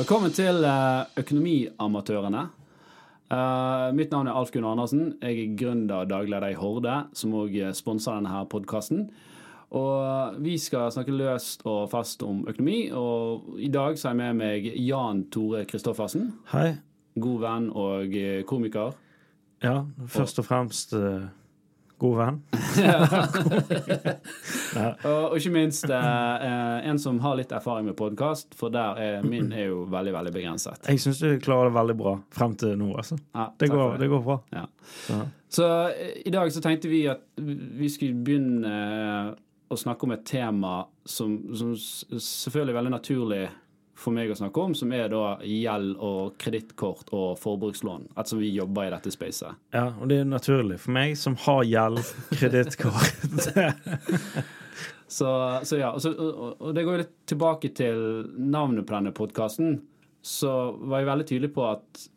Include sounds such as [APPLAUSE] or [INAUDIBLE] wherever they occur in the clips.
Velkommen til eh, Økonomiamatørene. Uh, mitt navn er Alf Gunnar Andersen. Jeg er gründer og dagleder i Horde, som òg sponser denne her podkasten. Og vi skal snakke løst og fast om økonomi. Og i dag så har jeg med meg Jan Tore Christoffersen. Hei. God venn og eh, komiker. Ja, først og fremst uh, god venn. [LAUGHS] og, og, ikke minst eh, en som har litt erfaring med podkast, for der er min er jo veldig veldig begrenset. Jeg syns du klarer det veldig bra frem til nå, altså. Ja, det, går, det. det, går, bra. Ja. Så. så i dag så tenkte vi at vi skulle begynne å snakke om et tema som, som selvfølgelig er veldig naturlig for meg å snakke om, som er da gjeld og kredittkort og forbrukslån. Ettersom vi jobber i dette spacet. Ja, og det er naturlig for meg som har gjeld, kredittkort. [LAUGHS] så, så, ja, og, og, det går litt tilbake til navnet på denne podkasten. Så var jeg veldig tydelig på at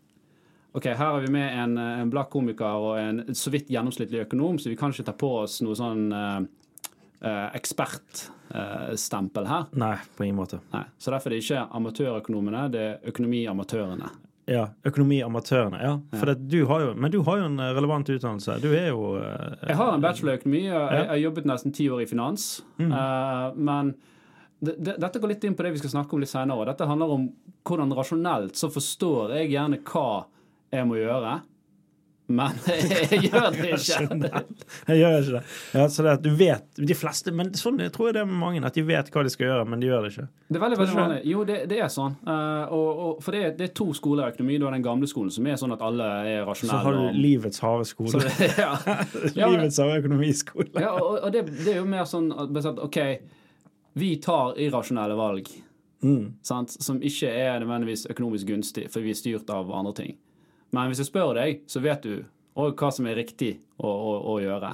ok, her har vi med en, en blakk komiker og en så vidt gjennomsnittlig økonom, så vi kan ikke ta på oss noe sånn uh, Eh, stempel her. Nei, på ingen måte. Nei. Så derfor er det ikke amatørøkonomene, det er økonomiamatørene. Ja, økonomiamatørene. Ja. For ja. Du har jo, men du har jo en relevant utdannelse. Du er jo uh, Jeg har en bachelor i økonomi. Jeg, har jobbet nesten ti år i finans. Mm. Uh, men det, det, dette går litt inn på det vi skal snakke om litt senere. Dette handler om hvordan rasjonelt så forstår jeg gjerne hva jeg må gjøre men [LAUGHS] jeg gjør det ikke. jeg gjør ikke det. Ja, så det at du vet, de fleste, men sånn jeg tror jeg det er med mange, at de vet hva de skal gjøre, men de gjør det ikke. Det er veldig, veldig vanlig. Jo, det, det, er sånn. Uh, og, og, for det er, det er, to skoler i økonomi. Du har den gamle skolen, som er sånn at alle er rasjonelle. Så har du livets harde skole. Det, [LAUGHS] ja. [LAUGHS] livets harde økonomiskole. ja, og, og det, det, er jo mer sånn at OK, vi tar irrasjonelle valg. Mm. Som ikke er nødvendigvis økonomisk gunstig, for vi er styrt av andre ting. Men hvis jeg spør deg, så vet du òg hva som er riktig å, å, å gjøre.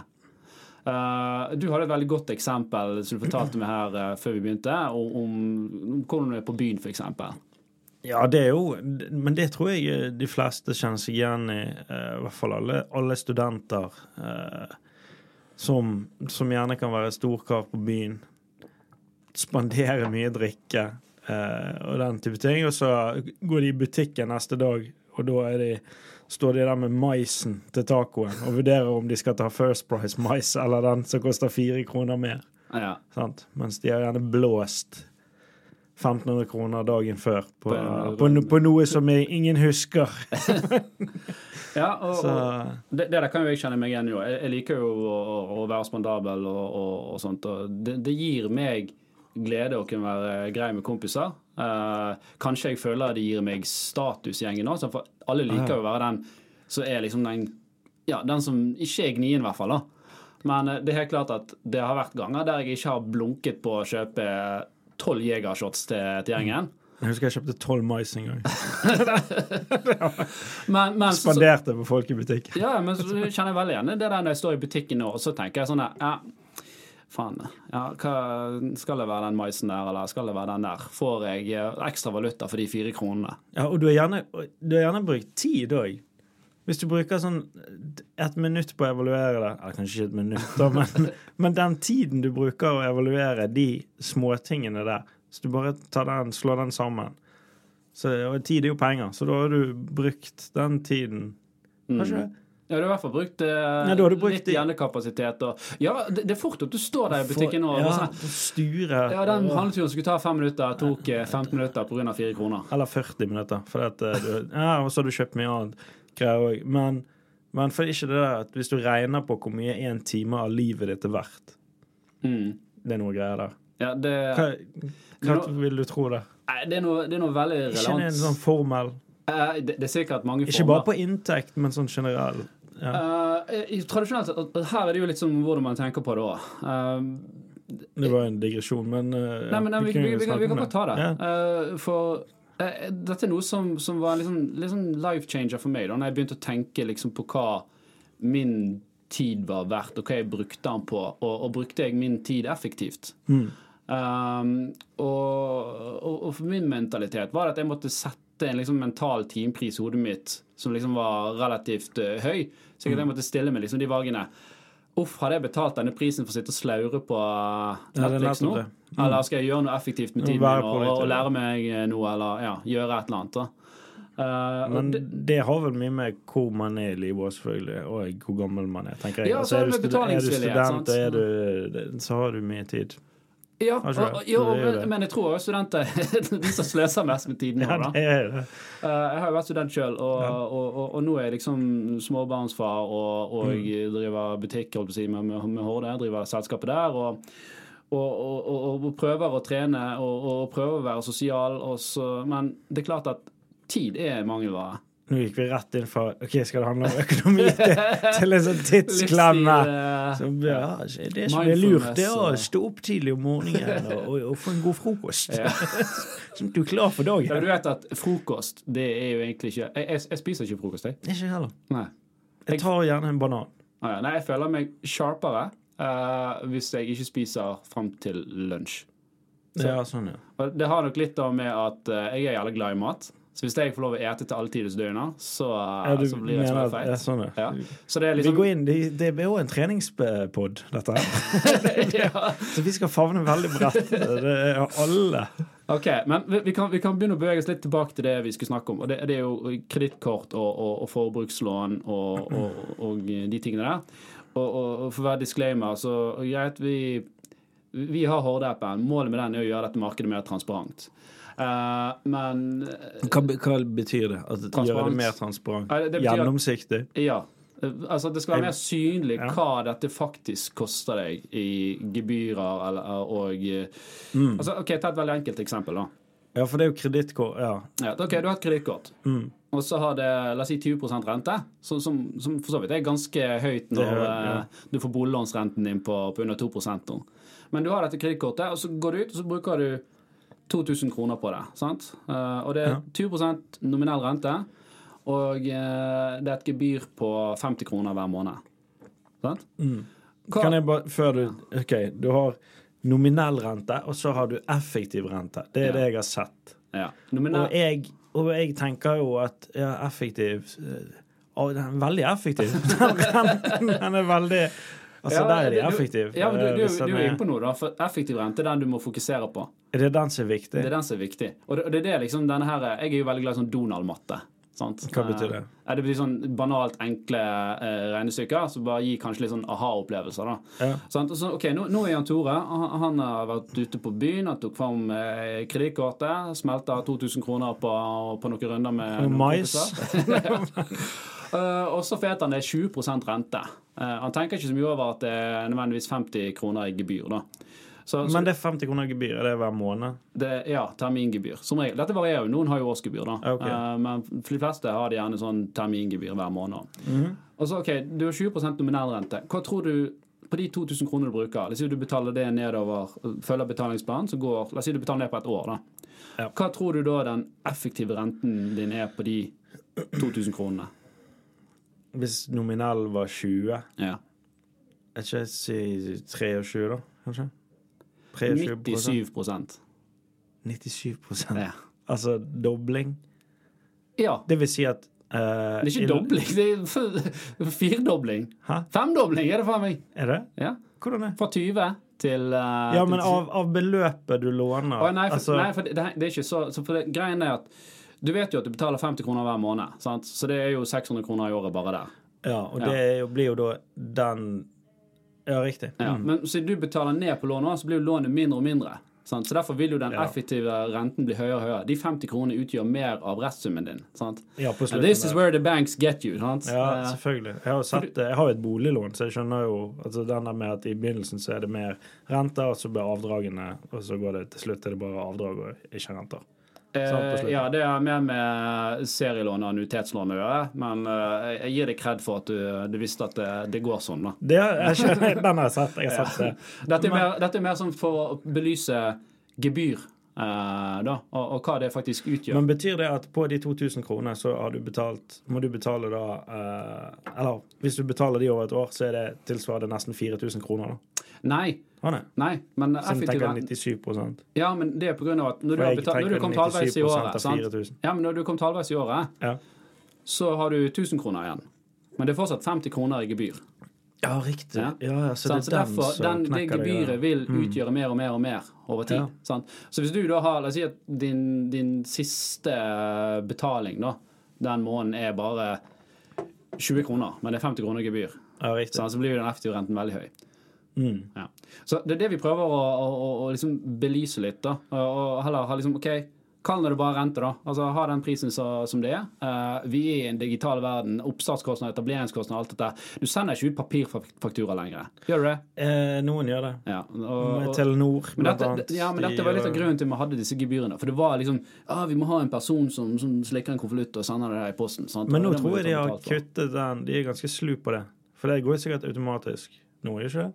Uh, du hadde et veldig godt eksempel som du fortalte meg her uh, før vi begynte, om, om hvordan du er på byen, f.eks. Ja, det er jo Men det tror jeg eh, de fleste kjenner seg igjen i. Uh, I hvert fall alle, alle studenter som, som, gjerne kan være storkar på byen. Spandere mye drikke og den type ting. Og så går de i butikken neste dag og da de, står de der med maisen til tacoen og vurderer om de skal ta First Price mais eller den som koster fire kroner mer. Ja. Mens de har gjerne blåst 1500 kroner dagen før på, på, på, på noe som ingen husker. [LAUGHS] ja, og, og det, det, der kan jo jeg kjenne meg igjen i. Jeg, jeg liker jo å, å være spandabel og, og, og sånt. Det, det, gir meg glede å kunne være grei med kompiser. Uh, kanskje jeg føler det gir meg status i gjengen òg, for alle liker jo å være den som er liksom den Ja, den som ikke er gnien, i hvert fall. da. Men uh, det er helt klart at det har vært ganger der jeg ikke har blunket på å kjøpe tolv Jegershots til, til gjengen. Jeg husker jeg kjøpte tolv mais en gang. [LAUGHS] men, men, Spanderte på folk i butikk. ja, men så kjenner jeg veldig igjen det der når jeg står i butikken nå, og så tenker jeg sånn ja, Faen. Ja, hva, skal det være den maisen der, eller skal det være den der? Får jeg eh, ekstra valuta for de fire kronene? Ja, og du har gjerne, du har gjerne brukt tid òg. Hvis du bruker sånn et minutt på å evaluere det Eller kanskje ikke et minutt, da, men, [LAUGHS] men, den tiden du bruker å evaluere de småtingene der Så du bare tar den, slår den sammen så, Og tid er jo penger, så da har du brukt den tiden Kanskje mm. Ja, du har i hvert fall brukt, uh, ja, brukt litt hjernekapasitet. Ja, det, det, er fort at du står der i butikken og, ja, og sture. Ja, Den handleturen skulle ta fem minutter, tok 15 eh, minutter pga. fire kroner. Eller 40 minutter. For at, uh, du, ja, og så har du kjøpt mye annet greier òg. Men, men for ikke det der at hvis du regner på hvor mye én time av livet ditt er verdt mm. Det er noe greier der. Ja, det, hva, hva no, vil du tro det? Nei, det er noe, det er noe veldig relevant. Ikke en sånn formel. Det, det, er sikkert mange former. Ikke bare på inntekt, men sånn generelt. Ja. Uh, tradisjonelt Her er det jo litt sånn hvordan man tenker på det òg. Uh, det var en digresjon, men, uh, nei, men nei, vi, vi, vi, vi, kan godt ta det. Ja. for dette er noe som, som var liksom, liksom life changer for meg da når jeg begynte å tenke liksom på hva min tid var verdt, og hva jeg brukte den på. Og, og brukte jeg min tid effektivt? Mm. Um, og, og, og, for min mentalitet var det at jeg måtte sette en liksom mental timepris i hodet mitt som liksom var relativt uh, høy. Så jeg måtte stille med liksom de valgene. Uff, hadde jeg betalt denne prisen for å sitte og slaure på Netflix nå? Mm. Eller skal jeg gjøre noe effektivt med tiden min og, og, lære meg noe, eller ja, gjøre et eller annet? da? Uh, Men det, det, har vel mye med hvor man er i livet selvfølgelig, og hvor gammel man er. tenker jeg. Ja, altså, er, du, er, du student, er du, så har du mye tid. Ja, og, jo, men, men, jeg tror også studenter [LAUGHS] de som sløser mest med tiden. Ja, det er det. Uh, jeg har jo vært student sjøl, og, ja. og, og, nå er jeg liksom småbarnsfar og, mm. driver butikk si, med, med, med Horde. Driver selskapet der. og og, prøver å trene og, prøver å være sosial. Også, men det er klart at tid er mangelvare. Nå gikk vi rett inn for OK, skal det handle om økonomi til, til en sånn tidsklemme? Så, ja, det som er lurt, det er å stå opp tidlig om morgenen og, og, og få en god frokost. Ja. [LAUGHS] Sånn at du er klar for dagen. Ja, du vet at frokost, det er jo egentlig ikke Jeg, jeg, jeg spiser ikke frokost, jeg. Ikke heller. Nei. Jeg tar gjerne en banan. Ah, ja. Nei, jeg føler meg sharpere uh, hvis jeg ikke spiser fram til lunsj. Så, ja, sånn, ja. Det har nok litt da med at uh, jeg er jævlig glad i mat. Så hvis jeg får lov å ete til alle tiders døgn, så, ja, så, blir jeg småfeit. Ja, sånn, ja. Så det er liksom... Vi går inn, det, det er jo en treningspod, dette her. [LAUGHS] Så vi skal favne veldig bredt. Det er alle. Ok, men vi kan, vi kan, begynne å bevege oss litt tilbake til det vi skulle snakke om. Og Det, det er jo kredittkort og, og, og, forbrukslån og, og, de tingene der. Og, for å være disclaimer, så greit, vi, vi har Horde-appen. Målet med den er å gjøre dette markedet mer transparent. Uh, men hva, hva, betyr det? At det gjør det mer transparent? Det Gjennomsiktig? At, ja. Altså Det skal være mer synlig ja. hva dette faktisk koster deg i gebyrer eller, og mm. altså, ok, Ta et veldig enkelt eksempel. da Ja, for det er jo kredittkort. Ja. ja. ok, Du har et kredittkort, mm. og så har det la oss si 20 rente, som, som, som, for så vidt er ganske høyt når det, ja. du får boliglånsrenten din på, på under 2 nå. Men du har dette kredittkortet, og så går du ut og så bruker du 2000 kroner på det. sant? Uh, og det er 20 nominell rente, og uh, det er et gebyr på 50 kroner hver måned. Sant? Mm. Kan jeg bare, før du OK, du har nominell rente, og så har du effektiv rente. Det er ja. det jeg har sett. Ja. Nominell... Og, jeg, og, jeg, tenker jo at ja, effektiv Å, den er veldig effektiv. den, [LAUGHS] den er veldig Altså, ja, der er de effektive. Ja, du, du, du, du er inne på noe, da. For effektiv rente er den du må fokusere på. Er det den som er viktig? Det er den som er viktig. Og det, det er det liksom denne her Jeg er jo veldig glad i sånn Donald-matte. Sant? Hva betyr det? Eh, det betyr sånn banalt enkle eh, regnestykker som bare gir kanskje litt sånn aha-opplevelser. da. Ja. Så, ok, nå, nå, er Jan Tore han, han, har vært ute på byen, han tok fram eh, kredittkortet, smelta 2000 kroner på, på noen runder med noen Mais. [LAUGHS] Uh, og så vet han det er 20 rente. Uh, han tenker ikke så mye over at det er nødvendigvis 50 kroner i gebyr. da. Så, så, Men det er 50 kroner gebyr? Er det hver måned? Det, ja, termingebyr. Som regel. Dette varierer jo. Noen har jo årsgebyr, da. Okay. Uh, men for de fleste har de gjerne sånn termingebyr hver måned. Mm -hmm. Og så, ok, Du har 20 nominell rente. Hva tror du på de 2000 kronene du bruker, la oss si du betaler det nedover, følger betalingsplanen, så går La oss si du betaler ned på et år, da. Ja. Hva tror du da den effektive renten din er på de 2000 kronene? Hvis nominell var 20 Ja. Er ikke si 23, da, kanskje? 97 97 ja. Altså dobling? Ja. Det vil si at uh, Det er ikke dobling, det er [LAUGHS] firdobling. Hæ? Femdobling er det for meg. Er det? Ja. Hvordan er Fra 20 til uh, Ja, men av, av, beløpet du låner Å, nei, for, altså... nei, for det, det, er ikke så, så for det, Greien er at du vet jo at du betaler 50 kroner hver måned, sant? så det er jo 600 kroner i året bare der. Ja, og det jo, blir jo da den Ja, riktig. Ja, mm. Men siden du betaler ned på lånet, så blir jo lånet mindre og mindre. Sant? Så Derfor vil jo den effektive renten bli høyere og høyere. De 50 kronene utgjør mer av restsummen din. Sant? Ja, på And this is where the banks get you. Sant? Ja, selvfølgelig. Jeg har, sett, jeg har jo et boliglån, så jeg skjønner jo altså den der med at i begynnelsen så er det mer renter, og så blir avdragene, og så går det til slutt er det bare avdrag og ikke renter. Eh, ja, det har mer med serielån og annuitetslån å gjøre. Men eh, jeg gir deg kred for at du, du visste at det, det, går sånn. da. Det, jeg, [LAUGHS] den har jeg sett. Jeg har sett det. Dette er, mer, dette er mer sånn for å belyse gebyr. Uh, da, og, og, hva det faktisk utgjør. Men Betyr det at på de 2000 kronene så har du betalt må du betale da uh, Eller hvis du betaler de over et år, så er det tilsvarende nesten 4000 kroner? da? Nei, Ah, nei. nei. men Så du tenker 97% Ja, men det er på grunn av at når du, har betalt, når du kom halvveis i året sant? Ja, men når du kom halvveis i året, ja. så har du 1000 kroner igjen. Men det er fortsatt 50 kroner i gebyr. Ja, riktig. Ja. Ja, så det er den derfor, den, det gebyret vil mm. utgjøre mer og mer og mer over tid. Ja. Så hvis du da har La oss si at din, din siste betaling da, den måneden er bare 20 kroner, men det er 50 kroner gebyr, ja, så, så blir den effektive renten veldig høy. Mm. Ja. Så det er det vi prøver å, å, å, å liksom belyse litt. da, og heller ha liksom, ok, Kall det bare rente, da. Altså Ha den prisen så, som det er. Uh, vi er i en digital verden. Oppstartskostnad, etableringskostnad, alt dette. Du sender ikke ut papirfaktura lenger. Gjør du det? Eh, noen gjør det. Ja, og, Med Telenor, blant annet. Ja, men dette var litt av grunnen til vi hadde disse gebyrene. For det var liksom ah, Vi må ha en person som, som slikker en konvolutt og sender det der i posten. Sant? Men nå tror jeg de har kuttet den. De er ganske slu på det. For det går sikkert automatisk nå, ikke det?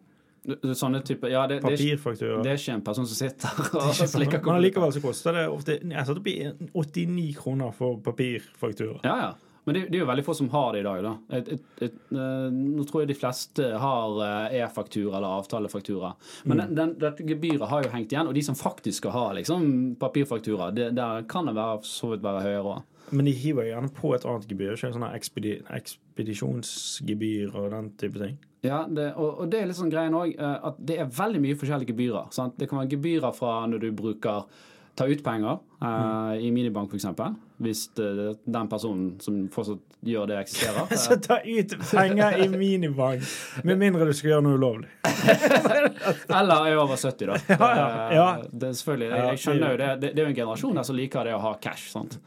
Sånne type, ja, det, Papirfaktura. Det er ikke en person som sitter [LAUGHS] og slikker Men allikevel så koster det ofte Jeg satt i 89 kroner for papirfaktura. Ja, ja. Men det, det, er jo veldig få som har det i dag. da. Et, et, et, uh, nå tror jeg de fleste har uh, e-faktura eller avtalefaktura. Men mm. den, dette gebyret har jo hengt igjen, og de som faktisk skal ha liksom, papirfaktura, det, der kan det være, så vidt være høyere òg. Men de hiver gjerne på et annet gebyr. Ikke sånn ekspedi ekspedisjonsgebyr og den type ting. Ja, det, og, og, det er litt sånn greien òg, eh, at det er veldig mye forskjellige gebyrer. Sant? Det kan være gebyrer fra når du bruker ta ut penger mm. i minibank, f.eks. Hvis det, den personen som fortsatt gjør det, eksisterer. [LAUGHS] Så ta ut penger i minibank, med mindre du skal gjøre noe ulovlig. [LAUGHS] Eller er over 70, da. [LAUGHS] Ja, ja, ja. Det, selvfølgelig, jeg, jeg skjønner jo det. det. Det er jo en generasjon der som liker det å ha cash. sant?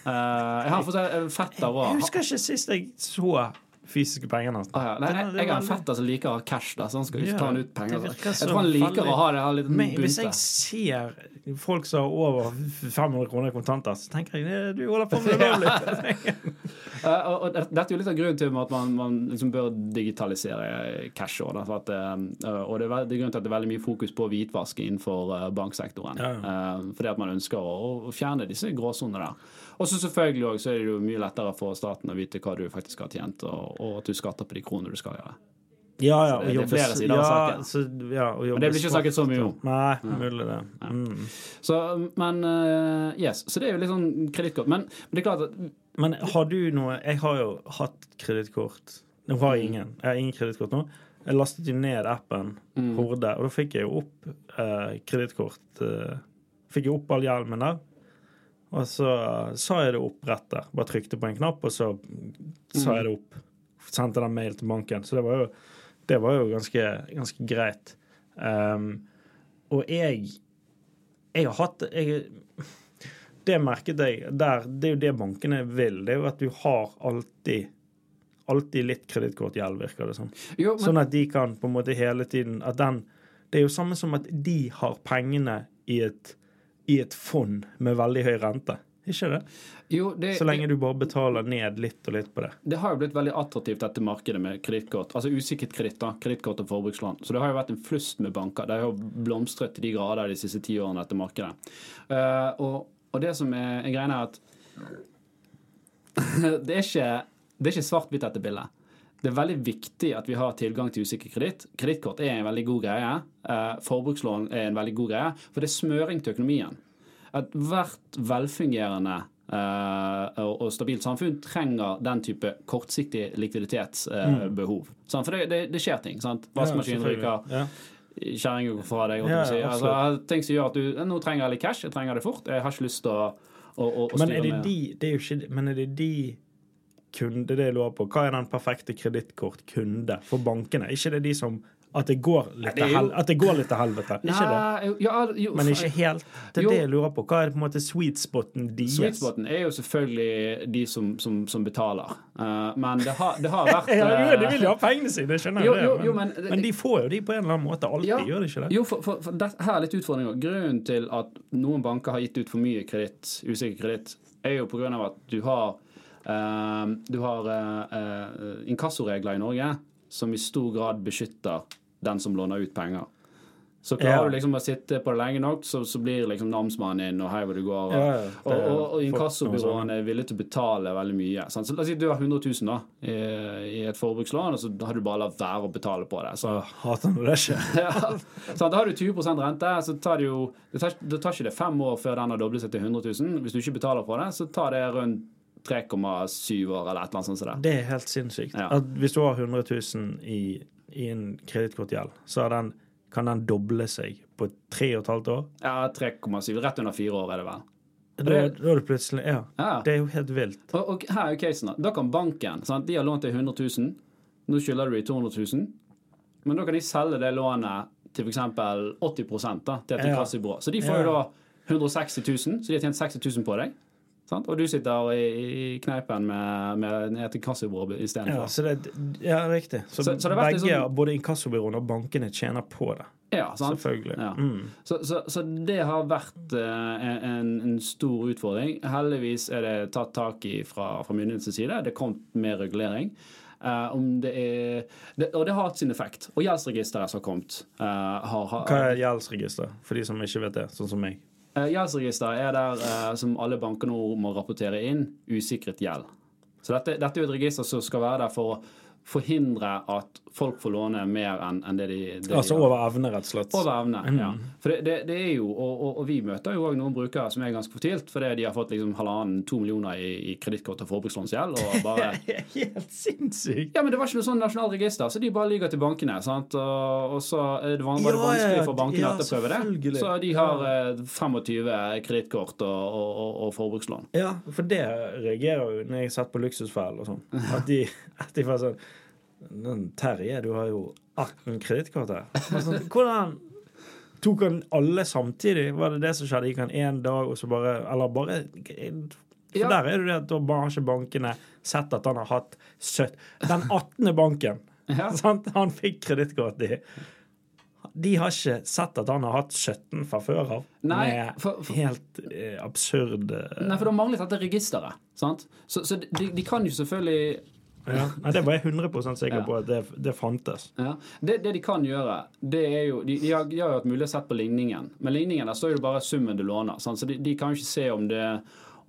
Uh, jeg har fått fetter og Jeg husker ikke sist jeg så fysiske pengene. Ah, ja. Nei, jeg, jeg har en fetter som liker å ha cash, da, så han skal ikke ja, ta ut penger. Jeg tror han liker å ha det her litt bunte. Hvis jeg ser folk som har over 500 kroner i kontanter, så tenker jeg du holder på med det [LAUGHS] ulovlig. uh, og, dette er jo litt av grunnen til at man, man liksom bør digitalisere cash. Også, da, at, uh, og det er, det er grunnen til at det er veldig mye fokus på hvitvask innenfor uh, banksektoren. Ja. Uh, fordi at man ønsker å, å fjerne disse gråsonene der. Og så selvfølgelig også, så er det jo mye lettere for staten å vite hva du faktisk har tjent, og, og at du skatter på de kronene du skal gjøre. Ja, ja, det, det, er flere sider ja, av saken. Så, ja, men det blir ikke snakket så mye om. Nei, mulig det. Mm. Så, men uh, yes, så det er jo litt sånn kredittkort. Men, men, det er klart at Men har du noe Jeg har jo hatt kredittkort. Nå har jeg ingen. Jeg har ingen kredittkort nå. Jeg lastet jo ned appen mm. Horde, og da fikk jeg jo opp uh, kredittkort. Uh, fikk jo opp all hjelmen der. Og så sa jeg det opp rett der. Bare trykte på en knapp, og så sa jeg det opp. Sendte den mail til banken. Så det var jo, det var jo ganske, ganske greit. Um, og jeg Jeg har hatt jeg, Det merket jeg der. Det er jo det bankene vil. Det er jo at du har alltid alltid litt kredittkortgjeld, virker det som. Jo, men... Sånn at de kan på en måte hele tiden at den, Det er jo samme som at de har pengene i et i et fond med veldig høy rente. Ikke det? Jo, det, så lenge du bare betaler ned litt og litt på det. Det har jo blitt veldig attraktivt, dette markedet med kredittkort. Altså usikkert kreditt, kredittkort og forbrukslån. Så det har jo vært en flust med banker. Det har jo blomstret til de grader de siste ti årene, dette markedet. Uh, og, og, det som er, er greia, er at [LAUGHS] det er ikke, ikke svart-hvitt, dette bildet det er veldig viktig at vi har tilgang til usikker kreditt. Kredittkort er en veldig god greie. Eh, forbrukslån er en veldig god greie, for det er smøring til økonomien. At hvert velfungerende eh, og stabilt samfunn trenger den type kortsiktig likviditetsbehov. Mm. For det, det, det, skjer ting. sant? Vaskemaskinen ryker. Ja. Kjerringa går fra deg. Ja, si. altså, ting som gjør at du Nå trenger jeg litt cash, jeg trenger det fort. Jeg har ikke lyst til å, å, å, styre det de, det er ikke, Men er det de kunde det jeg lurer på. Hva er den perfekte kredittkortkunde for bankene? ikke det de som at det, går litt, det jo... det til helvete. Nei, ikke det? Ja, jo, Men ikke helt. Det er jo. det jeg lurer på. Hva er det på en måte sweet spoten deres? Sweet spoten er jo selvfølgelig de som, som, som betaler. Uh, men det har, det har [LAUGHS] vært ja, jo, De vil jo ha pengene sine, skjønner jeg. Jo, men, men, men, de får jo de på en eller annen måte alltid, ja, gjør de ikke det? Jo, for, for, for det, her er litt utfordringer. Grunnen til at noen banker har gitt ut for mye kreditt, usikker kreditt, er jo på grunn av at du har du har uh, inkassoregler i Norge som i stor grad beskytter den som låner ut penger. Så klarer ja. du liksom å sitte på det lenge nok, så, så blir liksom namsmannen inn, og hei hvor du går. Og, ja, ja, og, og, og inkassobyråene er villige til å betale veldig mye. Sant? Så La oss si du har 100 000 da, i, i, et forbrukslån, og så har du bare latt være å betale på det. Så, Hater når det skjer. [LAUGHS] da har du 20 rente. så tar det jo Det tar, det tar ikke det fem år før den har doblet seg til 100 000. Hvis du ikke betaler på det, så tar det rundt 3,7 år eller et eller annet sånt. Det er helt sinnssykt. Ja. Hvis du har 100 000 i i en kredittkortgjeld, så den, kan den doble seg på tre og et halvt år. Ja, 3,7. Rett under fire år er det vel. Da, er det plutselig Ja. Ja. Det er jo helt vilt. Og, og her er jo casen. Da kan banken sant? De har lånt deg 100 000. Nå skylder du dem 200 000. Men da kan de selge det lånet til f.eks. 80 da, til et Ja. inkassobyrå. Så de får jo da 160 000, så de har tjent 60 000 på deg. Sant? Og du sitter i, i kneipen med, med et inkassobyrå Ja, istedenfor. så det, ja riktig. Så, Så- så det begge, sånn- både inkassobyråene og bankene, tjener på det. Ja, sant? Selvfølgelig. Ja. Mm. Så, så, så det har vært eh, en, en stor utfordring. Heldigvis er det tatt tak i fra, fra myndighetenes side. Det kom mer regulering. Uh, om det er, det, og det har hatt sin effekt. Og gjeldsregisteret som har kommet, Uh, har, har Hva er gjeldsregister, for de som ikke vet det, sånn som meg? Eh, Gjeldsregister er der eh, som alle banker nå må rapportere inn usikret gjeld. Så dette, dette er et register som skal være der for å forhindre at folk får låne mer enn en det de, det Altså de over evne, rett og slett. Over evne, ja. For det, det, det er jo, og, og, og vi møter jo òg noen brukere som er ganske fortvilt fordi de har fått liksom halvannen, to millioner i, i kredittkort og forbrukslånsgjeld. Og [LAUGHS] bare Helt sinnssykt! Ja, men det var ikke noe sånn nasjonalt register, så de bare lyver til bankene. sant? Og, og så det var, var det vanskelig for bankene Ja, å etterprøve det. Så de har eh, 25 kredittkort og, og, forbrukslån. Ja, for det reagerer jo når jeg har sett på Luksusfellen og sånn. At de, [LAUGHS] at de var sånn «Men Terje, du har jo 18 kredittkort her. Sånn, hvordan tok han alle samtidig? Var det det som skjedde? Gikk han én dag, og så bare Eller bare For Ja. der er det det at da har ikke bankene sett at han har hatt 70 Den 18. banken [LAUGHS] Ja. sant? han fikk kredittkort i. De har ikke sett at han har hatt 17 fra før av. Nei, med for- for- helt eh, absurd eh, Nei, for det har manglet dette registeret. sant? Så, så de, de kan jo selvfølgelig ja. Nei, Det var jeg 100 sikker på at det, det fantes. ja. det, det de kan gjøre, det er jo De, de, har, de har jo hatt mulighet sett på ligningen. Men ligningen der står jo bare summen du låner. Sant? Så de, de kan jo ikke se om det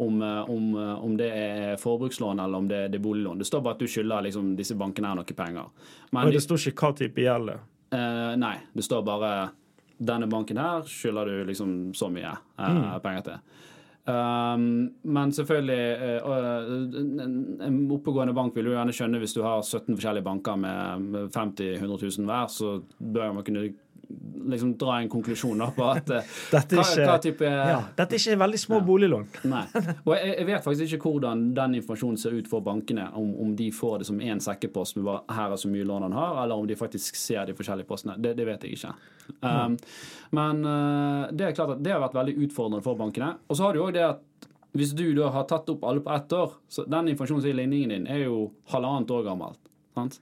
om, eh, om, eh, om det er forbrukslån eller om det, det er boliglån. Det står bare at du skylder liksom, disse bankene her noe penger. Men Og de, det står ikke hva type gjeld det. Eh, nei, det står bare denne banken her skylder du liksom så mye eh, penger til. Um, men selvfølgelig uh, en, en oppegående bank vil du gjerne skjønne hvis du har 17 forskjellige banker med med 50 100 000 hver, så bør man kunne liksom dra en konklusjon på at eh, [LAUGHS] Dette er hva, ikke, hva type ja, dette er ikke veldig små boliglån. Nei. Og jeg, jeg vet faktisk ikke hvordan den informasjonen ser ut for bankene. Om, om de får det som én sekkepost med bare 'her er så mye lån han har', eller om de faktisk ser de forskjellige postene. Det, det vet jeg ikke. Um, men uh, det er klart at det har vært veldig utfordrende for bankene. Og så har du jo òg det at hvis du da har tatt opp alle på ett år, så den informasjonen som er i ligningen din, er jo halvannet år gammelt. Sant?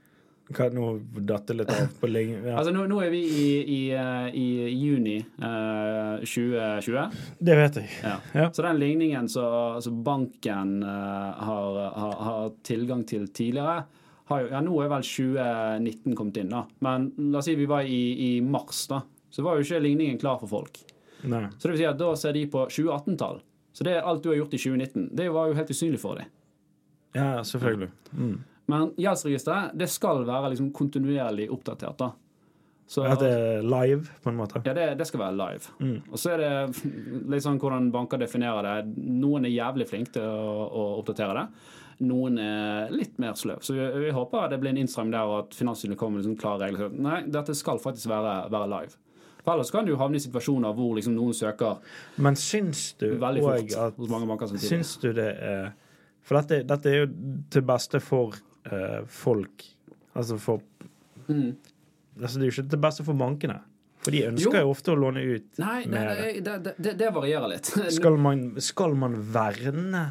Hva, nå datt det litt av på lenge. Ja. Altså nå, nå er vi i, i, uh, i juni eh, 2020. Det vet jeg. Ja. Ja. Så den ligningen som som banken eh, har, har, har tilgang til tidligere har jo, ja, Nå er vel 2019 kommet inn, da. Men la oss si vi var i, i mars, da. Så var jo ikke ligningen klar for folk. Nei. Så det vil si at da ser de på 2018-tall. Så det er alt du har gjort i 2019. Det var jo helt usynlig for dem. Ja, selvfølgelig. Mm. Men gjeldsregisteret det skal være liksom kontinuerlig oppdatert. da. Så, At det er live, på en måte. Ja, det, det skal være live. Mm. Og så er det [LAUGHS] litt sånn hvordan banker definerer det. Noen er jævlig flinke til å, å oppdatere det. Noen er litt mer sløv. Så vi, vi håper det blir en innstramming der, og at Finanstilsynet kommer med liksom klare regler. Nei, dette skal faktisk være, være live. For ellers kan du havne i situasjoner hvor liksom noen søker Men syns du veldig fort at hos mange banker samtidig. Syns du det er For dette, dette er jo til beste for eh, folk. Altså for Mm. Altså det er jo ikke det beste for bankene. For de ønsker Jo. jo ofte å låne ut Nei, nei, nei det, det, det varierer litt. [LAUGHS] Skal man, skal man verne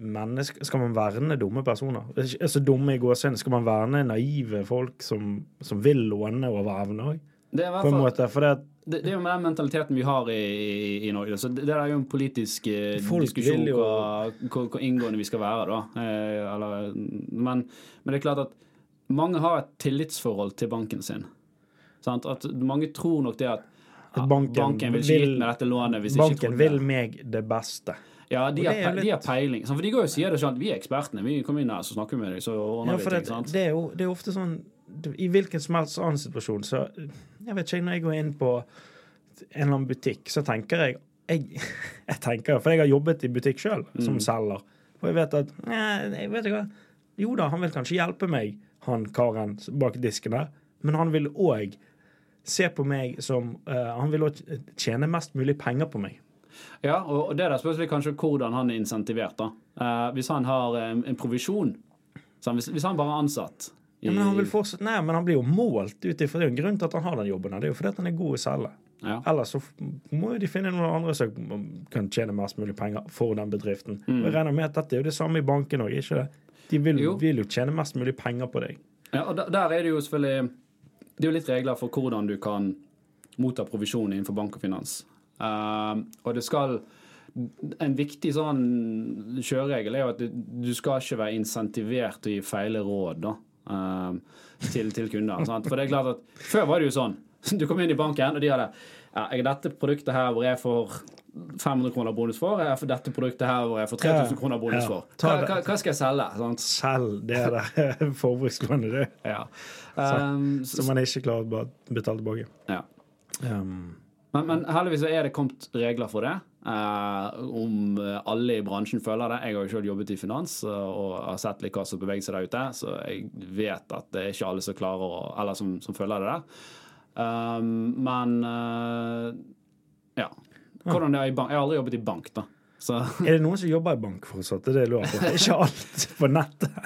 mennesker Skal man verne dumme personer? Altså dumme i gåsehudene. Skal man verne naive folk som, som vil låne over evne òg? På en måte. For det, at det, det er jo den mentaliteten vi har i, i, Norge. Så det, det er jo en politisk eh, diskusjon jo- hvor, hvor, hvor inngående vi skal være, da. Eh, eller, men, men det er klart at mange har et tillitsforhold til banken sin. Sant? At mange tror nok det at ja, banken banken vil ikke med dette lånet hvis banken ikke vil meg det beste. Ja, de har, pe- de har peiling. For de går jo og sier det sånn Vi er ekspertene. Vi kommer inn her, så snakker vi med deg, så ordner Ja, vi ting. det, det, er jo, det er ofte sånn I hvilken som helst annen situasjon, så Jeg vet ikke, når jeg går inn på en eller annen butikk, så tenker jeg Jeg, [LAUGHS] jeg tenker, For jeg har jobbet i butikk sjøl, som Mm. selger, og jeg vet at jeg vet ikke Jo da, han vil kanskje hjelpe meg han karen bak disken der, men han vil òg se på meg som uh, Han vil òg tjene mest mulig penger på meg. Ja, og det der spørs kanskje hvordan han er insentivert. da. Uh, hvis han har en, en provisjon, hvis, hvis, han bare er ansatt ja, men han vil fortsatt, Nei, men han blir jo målt ut ifra Det er jo en grunn til at han har den jobben. Det er jo fordi at han er god i å selge. Ja. Ellers så må de finne noen andre som kan tjene mest mulig penger for den bedriften. Mm. Og jeg regner med at dette er jo det samme i banken òg, ikke det? De vil jo. vil jo. tjene mest mulig penger på deg. Ja, og der er det jo selvfølgelig Det er jo litt regler for hvordan du kan motta provisjon innenfor bank og finans. Uh, og det skal En viktig sånn kjøreregel er jo at du skal ikke være insentivert til å gi feile råd da, uh, til, til, kunder. Sant? For det er klart at Før var det jo sånn. Du kom inn i banken, og de hadde ja, jeg dette produktet her hvor jeg får 500 kroner bonus for. Jeg får dette produktet her hvor jeg får 3000 kroner bonus for. Hva, hva, hva, skal jeg selge? Sant? Selg det der [LAUGHS] forbrukslånet, du. Ja. Um, så, som man ikke klarer å betale tilbake. Ja. Um, men, men, heldigvis er det kommet regler for det. Eh, om alle i bransjen føler det. Jeg har jo selv jobbet i finans uh, og har sett litt hva som beveger seg der ute, så jeg vet at det er ikke alle som klarer å, eller som, som føler det der. Um, men uh, ja. Hvordan det er i bank. Jeg har aldri jobbet i bank, da. Så. [LAUGHS] Er det noen som jobber i bank fortsatt? Det er det jeg lurer på. Ikke alt på nettet?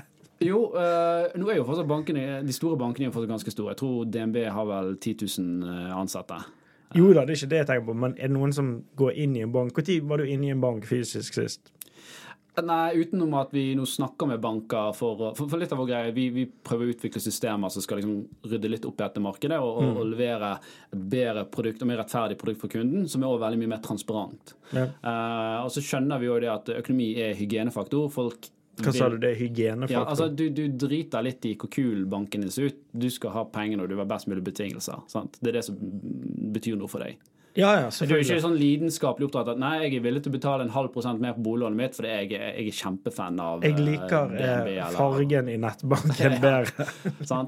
Jo, uh, nå er jo fortsatt bankene, de store bankene er fortsatt ganske store. Jeg tror DNB har vel 10 000 ansatte. Jo da, det er ikke det jeg tenker på, men er det noen som går inn i en bank? Når var du inne i en bank fysisk sist? Nei, utenom at vi nå snakker med banker for, for, for litt av vår greie. Vi, vi, prøver å utvikle systemer som skal liksom rydde litt opp i dette markedet og, mm. og, levere et bedre produkt og mer rettferdig produkt for kunden, som er også veldig mye mer transparent. Ja. Uh, og så skjønner vi jo det at økonomi er hygienefaktor. Folk hva sa du, det er hygienefaktor? Ja, altså, du, du, driter litt i hvor kul banken din ser ut. Du skal ha pengene og du vil ha best mulig betingelser. Sant? Det er det som betyr noe for deg. Ja, ja, du er ikke sånn lidenskapelig opptatt at nei, jeg er villig til å betale en halv prosent mer på boliglånet mitt fordi jeg, jeg, er kjempefan av Jeg liker uh, eh, DNB, fargen i nettbanken [LAUGHS] bedre. [LAUGHS] det, så,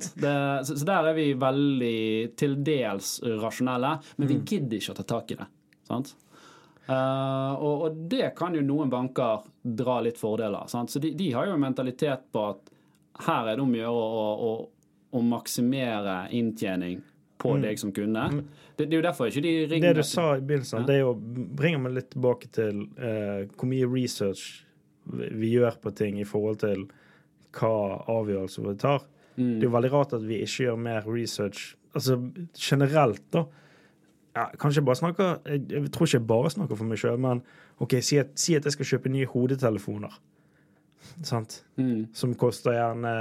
så, der er vi veldig til dels rasjonelle, men vi mm. gidder ikke å ta tak i det. Sant? Uh, og, og, det kan jo noen banker dra litt fordeler. Sant? Så de, de, har jo en mentalitet på at her er det om å gjøre å, å, å, maksimere inntjening på mm. deg som kunde. Mm. Det, det, er jo derfor ikke de ringer Det du sa i begynnelsen, ja. det er jo, bringer meg litt tilbake til eh, hvor mye research vi gjør på ting i forhold til hva avgjørelser vi tar. Mm. Det er jo veldig rart at vi ikke gjør mer research altså generelt, da ja, Kanskje bare snakker jeg, tror ikke jeg bare snakker for meg sjøl, men OK, si at, si at, jeg skal kjøpe nye hodetelefoner. Sant? Mm. Som koster gjerne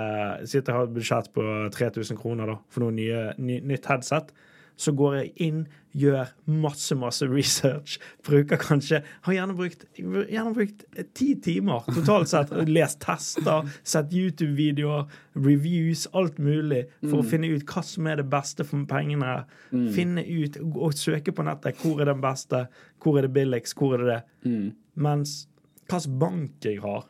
Si at jeg har et budsjett på 3000 kroner da, for noe nye, ny, nytt headset så går jeg inn, gjør masse, masse research. Bruker kanskje Har gjerne brukt, gjerne brukt ti timer totalt sett. Lest tester, sett YouTube-videoer, reviews, alt mulig for mm. å finne ut hva som er det beste for pengene. Mm. Finne ut og søke på nettet hvor er den beste, hvor er det billigst, hvor er det det. Mm. Mens hvilken bank jeg har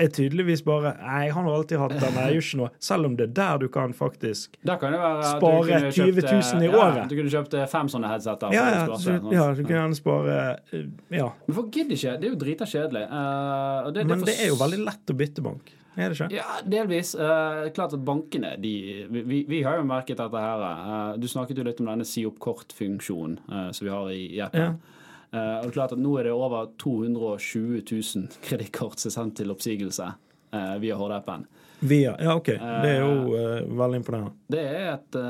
er tydeligvis bare Nei, han har alltid hatt den, jeg gjør ikke noe. Selv om det er der du kan faktisk kan spare 20 000 i året. Ja, du kunne kjøpt eh, fem sånne headseter. Ja, ja, du, ja, du kunne gjerne spare eh, Ja. Men folk gidder ikke. Det er jo drita kjedelig. Uh, det, Men det, er jo veldig lett å bytte bank. Er det ikke? Ja, delvis. Uh, klart at bankene de, vi, vi, har jo merket dette her. Uh, du snakket jo litt om denne si opp kort-funksjonen som vi har i, i appen. Ja. Uh, og det er klart at Nå er det over 220 000 kredittkort som er sendt til oppsigelse uh, via HD-appen. Via, ja ok. Det er jo uh, veldig imponerende. Det er et,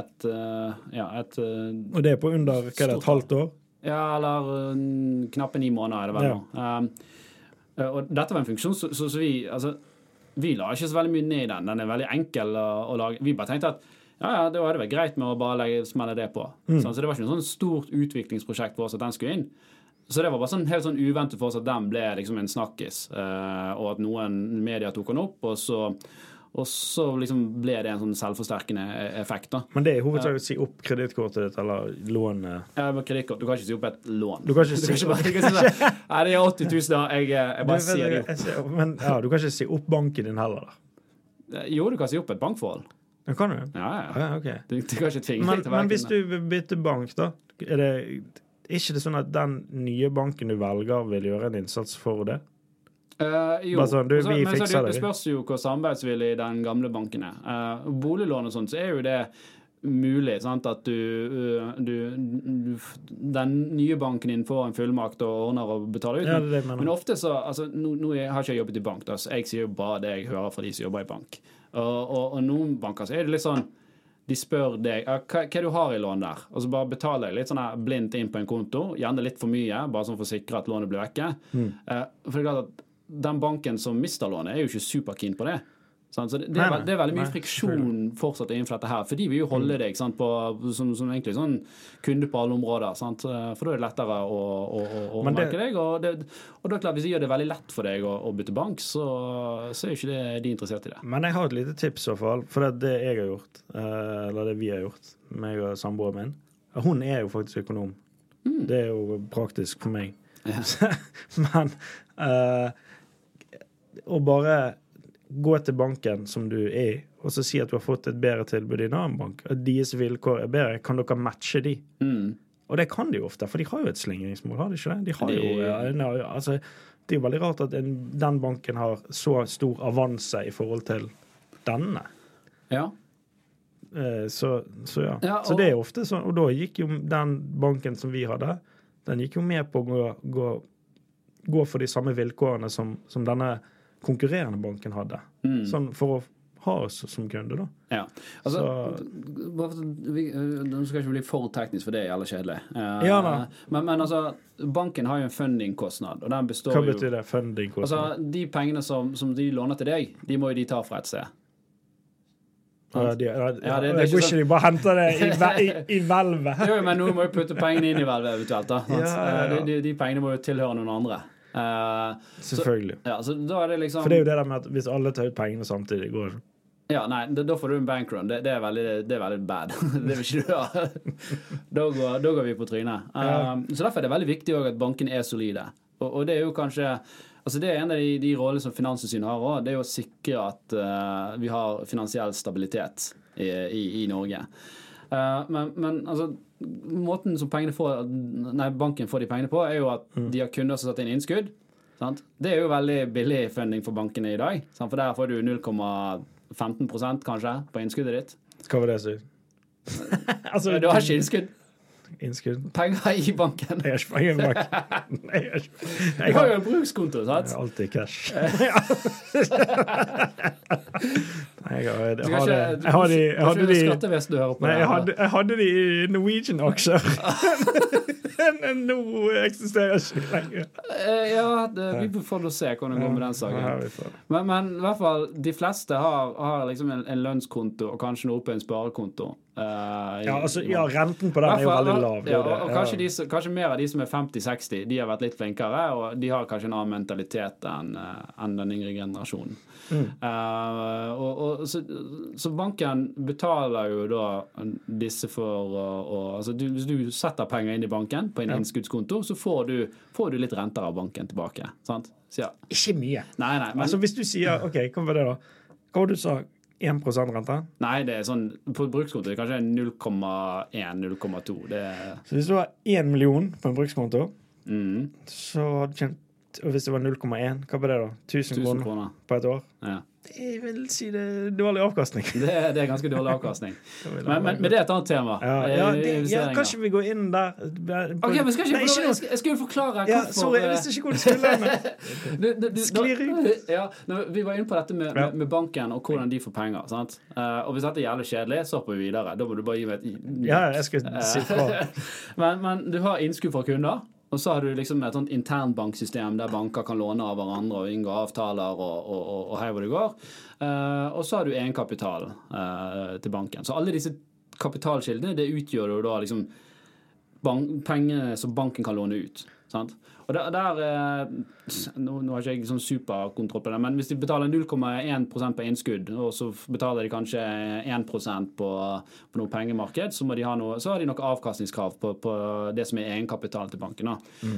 et Ja, et Og det er på under hva er det, et halvt år? Ja, eller knappe ni måneder er det vel nå. Ja. og dette var en funksjon så, så, så vi altså, vi la ikke så veldig mye ned i den. Den er veldig enkel å, å lage. Vi bare tenkte at ja, ja, det var det greit med å bare legge, smelle det på. Mm. Så det var ikke noe sånn stort utviklingsprosjekt for oss at den skulle inn. Så det var bare sånn, helt sånn uventet for oss at den ble liksom en snakkis, uh, og at noen medier tok den opp, og så, og så liksom ble det en sånn selvforsterkende e-, effekt. da. Men det er hovedsakelig å si opp kredittkortet ditt eller lånet? Ja, men kredittkort. Du kan ikke si opp et lån. Du kan ikke [LAUGHS] si, kan ikke bare, si Nei, det er 80 000, da. Jeg, jeg bare du, sier det. Men ja, du kan ikke si opp banken din heller, da. Jo, du kan si opp et bankforhold. Ja, kan du? Ja, ja. ja okay. du, du kan ikke tvinge men, men hvis du bytter bank, da, er det ikke det sånn at den nye banken du velger, vil gjøre en innsats for det? Uh, jo, sånn, du, Også- men så det, det, det spørs jo hvor samarbeidsvillig den gamle banken er. Uh, boliglån og sånt, så er jo det mulig. Sant? At du, uh, du, du Den nye banken din får en fullmakt og ordner og betaler ut. Ja, men- det det Men ofte så altså, nå, nå jeg har ikke jeg jobbet i bank, da, så jeg sier jo bare det jeg hører fra de som jobber i bank. Og, og, og noen banker så er det litt sånn de spør deg hva, hva du har i lån der, og så bare betaler jeg litt sånn her blindt inn på en konto. Gjerne litt for mye, bare sånn for å sikre at lånet blir vekke. Mm. Eh, for det er klart at den banken som mister lånet, er jo ikke superkeen på det. Så det, det, er, det er veldig mye friksjon fortsatt innenfor dette her. For de vil jo holde deg sant, på, som, som egentlig sånn kunde på alle områder. Sant? Eh, For da er det lettere å, å, å, å merke deg. Og, det, og da det klart, hvis de gjør det veldig lett for deg å, å bytte bank, så, så er jo ikke det, de interessert i det. Men jeg har et lite tips, i hvert fall. For det det jeg har gjort, eh, eller det vi har gjort, meg og samboeren min. Hun er jo faktisk økonom. Det er jo praktisk for meg. Ja. [LAUGHS] Men eh, å bare gå til banken som du er i, og så si at du har fått et bedre tilbud i en annen bank, at deres vilkår er bedre, kan dere matche de? Mm. Og det kan de jo ofte, for de har jo et slingringsmål, har de ikke det? De har De- jo, ja, altså, det er jo veldig rart at en, den banken har så stor avanse i forhold til denne. Ja. Eh, Så, så ja. Ja, Så det er ofte sånn. Og da gikk jo den banken som vi hadde, den gikk jo med på å gå, gå, gå for de samme vilkårene som, som denne konkurrerende banken hadde. Mm. Sånn for å ha oss som kunde, da. Ja. Altså, Så- vi, øh, Nå skal ikke bli for teknisk, for det er jævlig kjedelig. Uh, Ja men, men altså, banken har jo en fundingkostnad, og den består Hva jo betyr det? Fundingkostnad? Altså, De pengene som, som de låner til deg, de må jo de ta fra et sted. ja, de, ja, det- det er ikke sånn- de bare henter det i, i, i hvelvet? [LAUGHS] Jo, men noen må jo putte pengene inn i hvelvet eventuelt. da? [LAUGHS] Eh, De, de, de pengene må jo tilhøre noen andre. Eh, Selvfølgelig. ja, så da er det liksom For det er jo det der med at hvis alle tar ut pengene samtidig, går Ja, nei, da får du en bankrun. Det, det, er veldig, det er veldig bad. [LAUGHS] det vil ikke du ha. [LAUGHS] da, går, da går vi på trynet. Um, så derfor er det veldig viktig at bankene er solide. Og, og det er jo kanskje Altså Det er en av de, de rollene som Finanstilsynet har også, Det er å sikre at uh, vi har finansiell stabilitet i, i, i Norge. Eh, men, men altså måten som får, nei, banken får de pengene på, er jo at de har kunder som setter inn innskudd. Sant? Det er jo veldig billig funding for bankene i dag. Sant? For der får du 0,15% kanskje på innskuddet ditt. Hva vil det si? [LAUGHS] altså, Du har ikke innskudd. Innskudd? Penger i banken. Jeg har ikke penger i banken. [LAUGHS] Jeg har ikke- Du jeg har har jo en brukskonto, jeg sant? har alltid cash. [LAUGHS] Nei, jeg har, jeg har, jeg hadde de, jeg hadde de skattevesen du hører på. Nei, jeg hadde, jeg hadde de i Norwegian-aksjer. [LAUGHS] Nå eksisterer ikke lenger. Eh, Ja, det, vi får nå se hvordan det går med den saken. Men, men i hvert fall, de fleste har, har liksom en, en lønnskonto og kanskje noe på en sparekonto. Eh, i- Ja, altså, ja, renten på den er jo veldig lav. Ja, og, og kanskje, de, kanskje mer av de som er 50-60, de har vært litt flinkere, og de har kanskje en annen mentalitet enn en den yngre generasjonen. Mm. Uh, og, og, så, så banken betaler jo da disse for å å- altså du, Hvis du setter penger inn i banken på en Ja. innskuddskonto, så får du, får du litt renter av banken tilbake. Sant? Så ja. Ikke mye. Nei, nei, men, Altså, hvis du sier OK, hva var det, da? Hva var det du sa? 1 rente? nei, det er sånn på brukskonto det er kanskje 0,1-0,2. Er Så hvis du har 1 million på en brukskonto, mm, så har du tjent Og hvis det var 0,1, hva var det, da? 1000 1000 kroner kroner. på et år? Ja. Jeg vil si det er dårlig avkastning. Det, er- det er ganske dårlig avkastning. [LAUGHS] Men, men, men det er et annet tema. ja, Eh, ja, det, ja, kanskje vi går inn der Ok, men skal ikke, Nei, ikke noe- jeg, jeg skal jo forklare ja, Sorry, jeg eh, visste ikke hvor du skulle du, Sklir ut. ja, vi var inne på dette med, med, med banken og hvordan de får penger. Sant? Eh, og hvis dette er jævlig kjedelig, så hopper vi videre. Da må du bare gi meg et Ja, jeg skal si fra. [LAUGHS] men, men du har innskudd fra kunder, og så har du liksom et sånt internbanksystem der banker kan låne av hverandre og inngå avtaler og, og, og, og hei hvor det går. Uh, og så har du egenkapitalen uh, til banken. Så alle disse kapitalkildene det utgjør jo da liksom bank, pengene som banken kan låne ut. Sant? Og der, der eh, nå, nå har ikke jeg sånn superkontroll på det, men hvis de betaler 0,1 på innskudd, og så betaler de kanskje 1 på, på noe pengemarked, så, må de ha noe, så har de noe avkastningskrav på, på det som er egenkapitalen til banken. Da.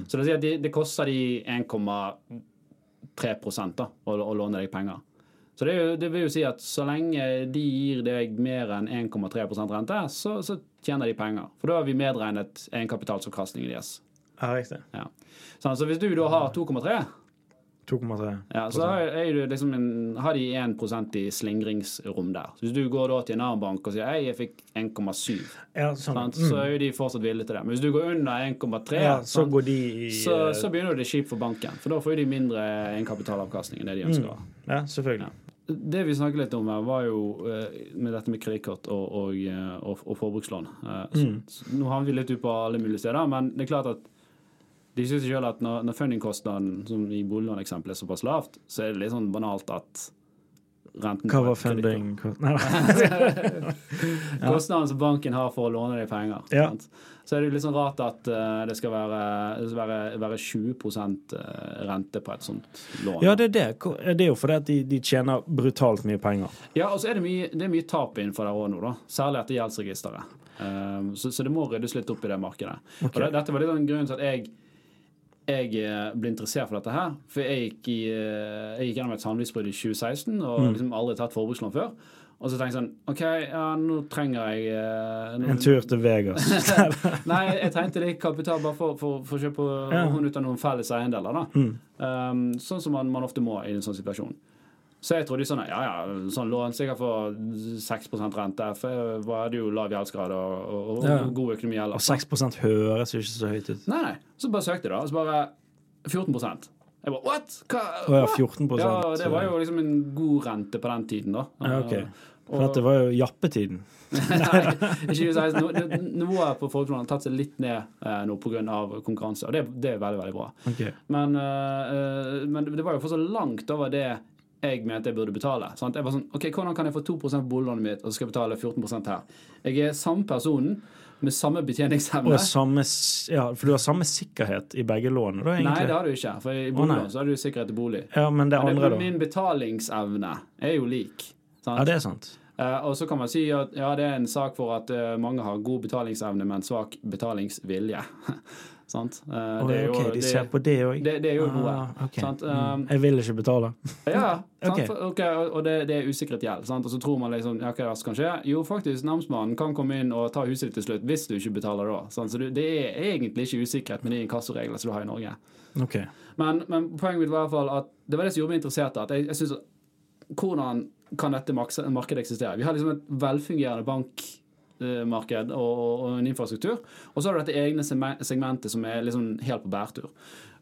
Så det, vil si at de, det koster de 1,3 da, å, å låne deg penger. Så det, er jo, det vil jo si at så lenge de gir deg mer enn 1,3 rente, så, så tjener de penger. For da har vi medregnet egenkapitalsavkastningen deres. Ja, riktig. Ja. Sånn, så hvis du da har 2,3 2,3. Ja, så har, du liksom en, har de 1 i slingringsrom der. Så Hvis du går da til en annen bank og sier «Hei, jeg fikk 1,7, Ja, sånn. sant, så er jo de fortsatt villige til det. Men hvis du går under 1,3, ja, så de i så, så begynner det kjipt for banken. For da får de mindre egenkapitalavkastning enn det de ønsker. Mm. Ja, selvfølgelig. Det vi snakket litt om her, var jo eh, med dette med kredittkort og, og, eh, og, og forbrukslån. Eh, så, Mm. nå havner vi litt ut på alle mulige steder, men det er klart at de syns selv at når, når fundingkostnaden, som i boliglåneksempelet, er såpass lavt, så er det litt sånn banalt at renten Hva var funding. [LAUGHS] [LAUGHS] Kostnaden som banken har for å låne deg penger. Ja. sant? Så er det litt sånn rart at uh, det skal være, det skal være, være 20 eh, rente på et sånt lån. Ja, det er det. Det er jo fordi at de, de tjener brutalt mye penger. Ja, og så er det mye, det er mye tap innenfor der òg nå, da. Særlig etter gjeldsregisteret. Um, så, så det må ryddes litt opp i det markedet. Og det, dette var litt av grunnen til at jeg jeg eh, ble interessert for dette her. For jeg gikk, i, eh, jeg gikk gjennom et samlivsbrudd i 2016 og Mm. liksom aldri tatt forbrukslån før. Og så tenkte jeg sånn OK, ja, nå trenger jeg eh, nå, En tur til Vegas. [LAUGHS] Nei, jeg trengte litt kapital bare for, for, for å kjøpe Ja. hånd ut av noen felles eiendeler. da. Mm. Um, sånn som man, man ofte må i en sånn situasjon. Så jeg trodde sånn, ja, ja, sånn lån sikkert for 6 rente, for da var det jo lav gjeldsgrad og, og, og Ja. god økonomi Og ellers. 6 høres jo ikke så høyt ut. Nei, nei. Så bare søkte jeg, da. Og så bare 14 Jeg bare what?! Hva? Oh, ja, Hva? 14 Ja, det var jo liksom en god rente på den tiden, da. Ja, ok. For dette var jo jappetiden. [LAUGHS] Nei, ikke 2016. Nå- nå- Nivået på forbrukslån har tatt seg litt ned eh, nå pga. konkurranse, og det, det er veldig veldig bra. Ok. Men, eh, men det var jo fortsatt langt over det jeg mente jeg burde betale. Sant? Jeg var sånn, ok, Hvordan kan jeg få 2 på boliglånet mitt og så skal jeg betale 14% her? Jeg er samme personen med samme betjeningsevne. Og samme, ja, for du har samme sikkerhet i begge lånene, da, Nei, det har du ikke. For i nei. oh, så har du sikkerhet til bolig. Ja, men det Men andre, det, da? min betalingsevne er jo lik. Sant? Ja, det er sant. Uh, og så kan man si at ja, det er en sak for at uh, mange har god betalingsevne, men svak betalingsvilje. [LAUGHS] sant? Eh, Å, det er jo- de det- ser på det òg? det, det er jo noe. Ah, ok. Sant? Mm. Um, Jeg vil ikke betale. [LAUGHS] Ja, [LAUGHS] sant? For- ok, og det, det er usikret gjeld. Sant? Og så tror man liksom ja, hva kan skje? Jo, faktisk, namsmannen kan komme inn og ta huset ditt til slutt hvis du ikke betaler da. Sant? Så du, det er egentlig ikke usikkerhet med de inkassoreglene som du har i Norge. Men, men poenget mitt var i hvert fall at det var det som gjorde meg interessert. At jeg, jeg synes, Hvordan kan dette markedet eksistere? Vi har liksom et velfungerende bankmarked og, og, og en infrastruktur. Og så har du dette egne segmentet som er liksom helt på bærtur.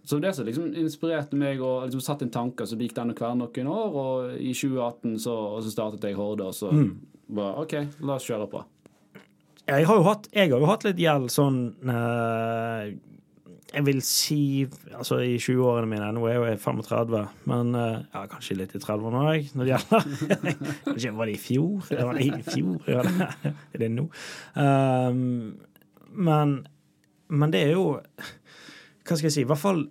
Så det som liksom inspirerte meg og liksom satt inn tanker, så gikk den og kvern noen år, og i 2018 så, så startet jeg Horde, og så bare OK, la oss kjøre på. Jeg har jo hatt, jeg har jo hatt litt gjeld sånn eh, Jeg vil si altså i 20-årene mine. Nå er jo jeg 35, men eh, ja, kanskje litt i 30 nå, jeg, når det gjelder. [LAUGHS] kanskje var det i fjor? Det var i fjor? Ja, det er det nå? Um, men, men det er jo Hva skal jeg si? I hvert fall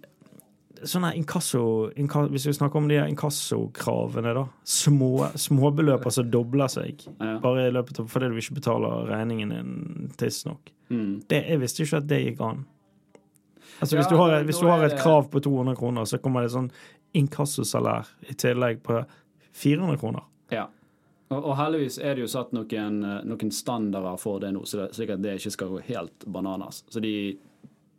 sånne inkasso, inka, Hvis vi snakker om de inkassokravene, da. Små, småbeløp som dobler seg. Ja. Bare i løpet av fordi du ikke betaler regningen din tidsnok. Mm. Det, jeg visste ikke at det gikk an. Altså Hvis, Ja, du, har, hvis du har et krav på 200 kroner, så kommer det sånn inkassosalær i tillegg på 400 kroner. Ja. Og, og heldigvis er det jo satt noen, eh, noen standarder for det nå, så det, slik at det ikke skal gå helt bananas. Så de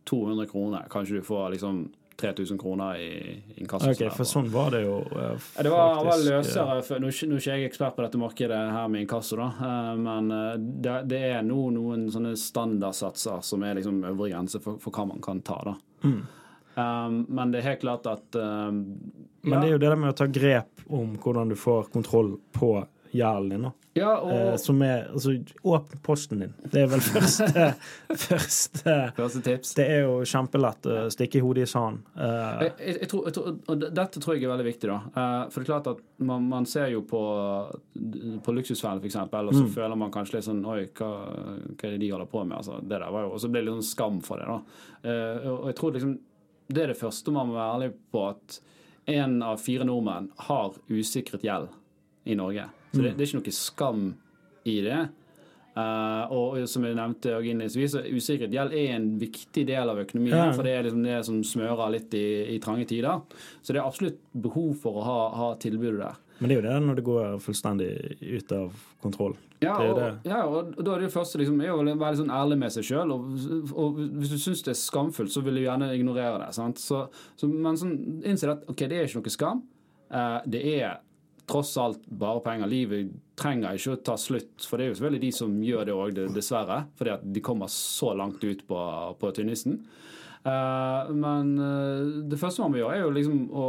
200 kroner, kanskje du får liksom 3000 kroner i inkasso. Ok, For sånn var det jo uh, faktisk. det var, var løsere for, nå, nå er ikke jeg ekspert på dette markedet her med inkasso, da, uh, men eh, det, det er nå noen sånne standardsatser som er liksom øvre grense for, for hva man kan ta. da. Mm. Um, men det er helt klart at um, Men det er jo det der med å ta grep om hvordan du får kontroll på gjelden din. da. ja, og, Eh, som er Altså, åpne posten din. Det er vel [LAUGHS] første, første Første tips. Det er jo kjempelett å stikke i hodet i sanden. Eh, Jeg, jeg, tror, jeg tror, og dette tror jeg er veldig viktig. da Eh, For det er klart at man, man ser jo på, på Luksusfellen, eksempel, og så Mm. føler man kanskje litt sånn Oi, hva, hva er det de holder på med? Altså, det der var jo, og så blir det litt sånn skam for det. da Eh, Og jeg tror liksom det er det første man må være ærlig på, at én av fire nordmenn har usikret gjeld i Norge. Så det, det er ikke noe skam i det. Uh, og som jeg nevnte innledningsvis, usikret gjeld er en viktig del av økonomien. Ja. For det er liksom det som smører litt i, i, trange tider. Så det er absolutt behov for å ha, ha tilbudet der. Men det er jo det når det går fullstendig ut av kontroll. Ja, og, ja, og da er det første liksom, er å være sånn ærlig med seg sjøl. Og, og, hvis du syns det er skamfullt, så vil du gjerne ignorere det. Så, så, men sånn, innse at ok, det er ikke noe skam. Uh, det er tross alt bare penger. Livet trenger ikke å ta slutt, for det er jo selvfølgelig de som gjør det òg, dessverre. Fordi at de kommer så langt ut på, på tynnisen. Uh, men uh, det første man må gjøre, er jo liksom å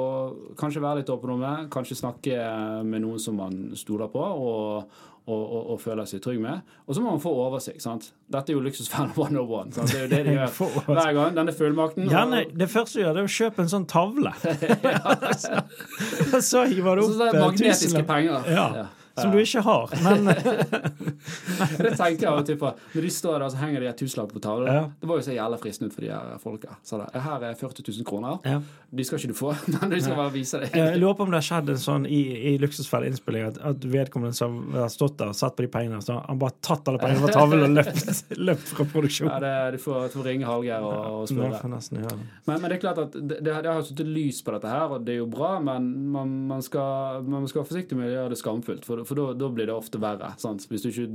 kanskje være litt åpen om det. Kanskje snakke med noen som man stoler på. og og, og, og, føler seg trygg med. Og så må man få oversikt. sant? Dette er jo luksusfellen 101. Sant? Det er jo det de [LAUGHS] gjør hver gang. Denne fullmakten. Gjerne, det første du gjør, det er å kjøpe en sånn tavle. [LAUGHS] [LAUGHS] så hiver du opp så Magnetiske penger. Ja. ja. Som du ikke har, men [LAUGHS] Det tenker jeg av og til på. Når de står der så henger de et tusenlapp på tavlen. Ja. Det var jo så jævla fristende ut for de her folka. Så det, her er 40 000 kroner. Ja. De skal ikke du få, [LAUGHS] men du skal bare vise deg. Jeg lurer på om det har skjedd en sånn i, i innspilling at, at vedkommende som har stått der og satt på de pengene, så han bare tatt alle pengene fra tavlen og løpt, [LAUGHS] løpt fra produksjon. Ja, det, du får, får ringe Hallgeir og, og spørre. Ja, men, men, det er klart at det, det, har satt lys på dette her, og det er jo bra, men man, man, skal, man skal være forsiktig med å gjøre det skamfullt. For, for da blir det ofte verre. Sant? Hvis du ikke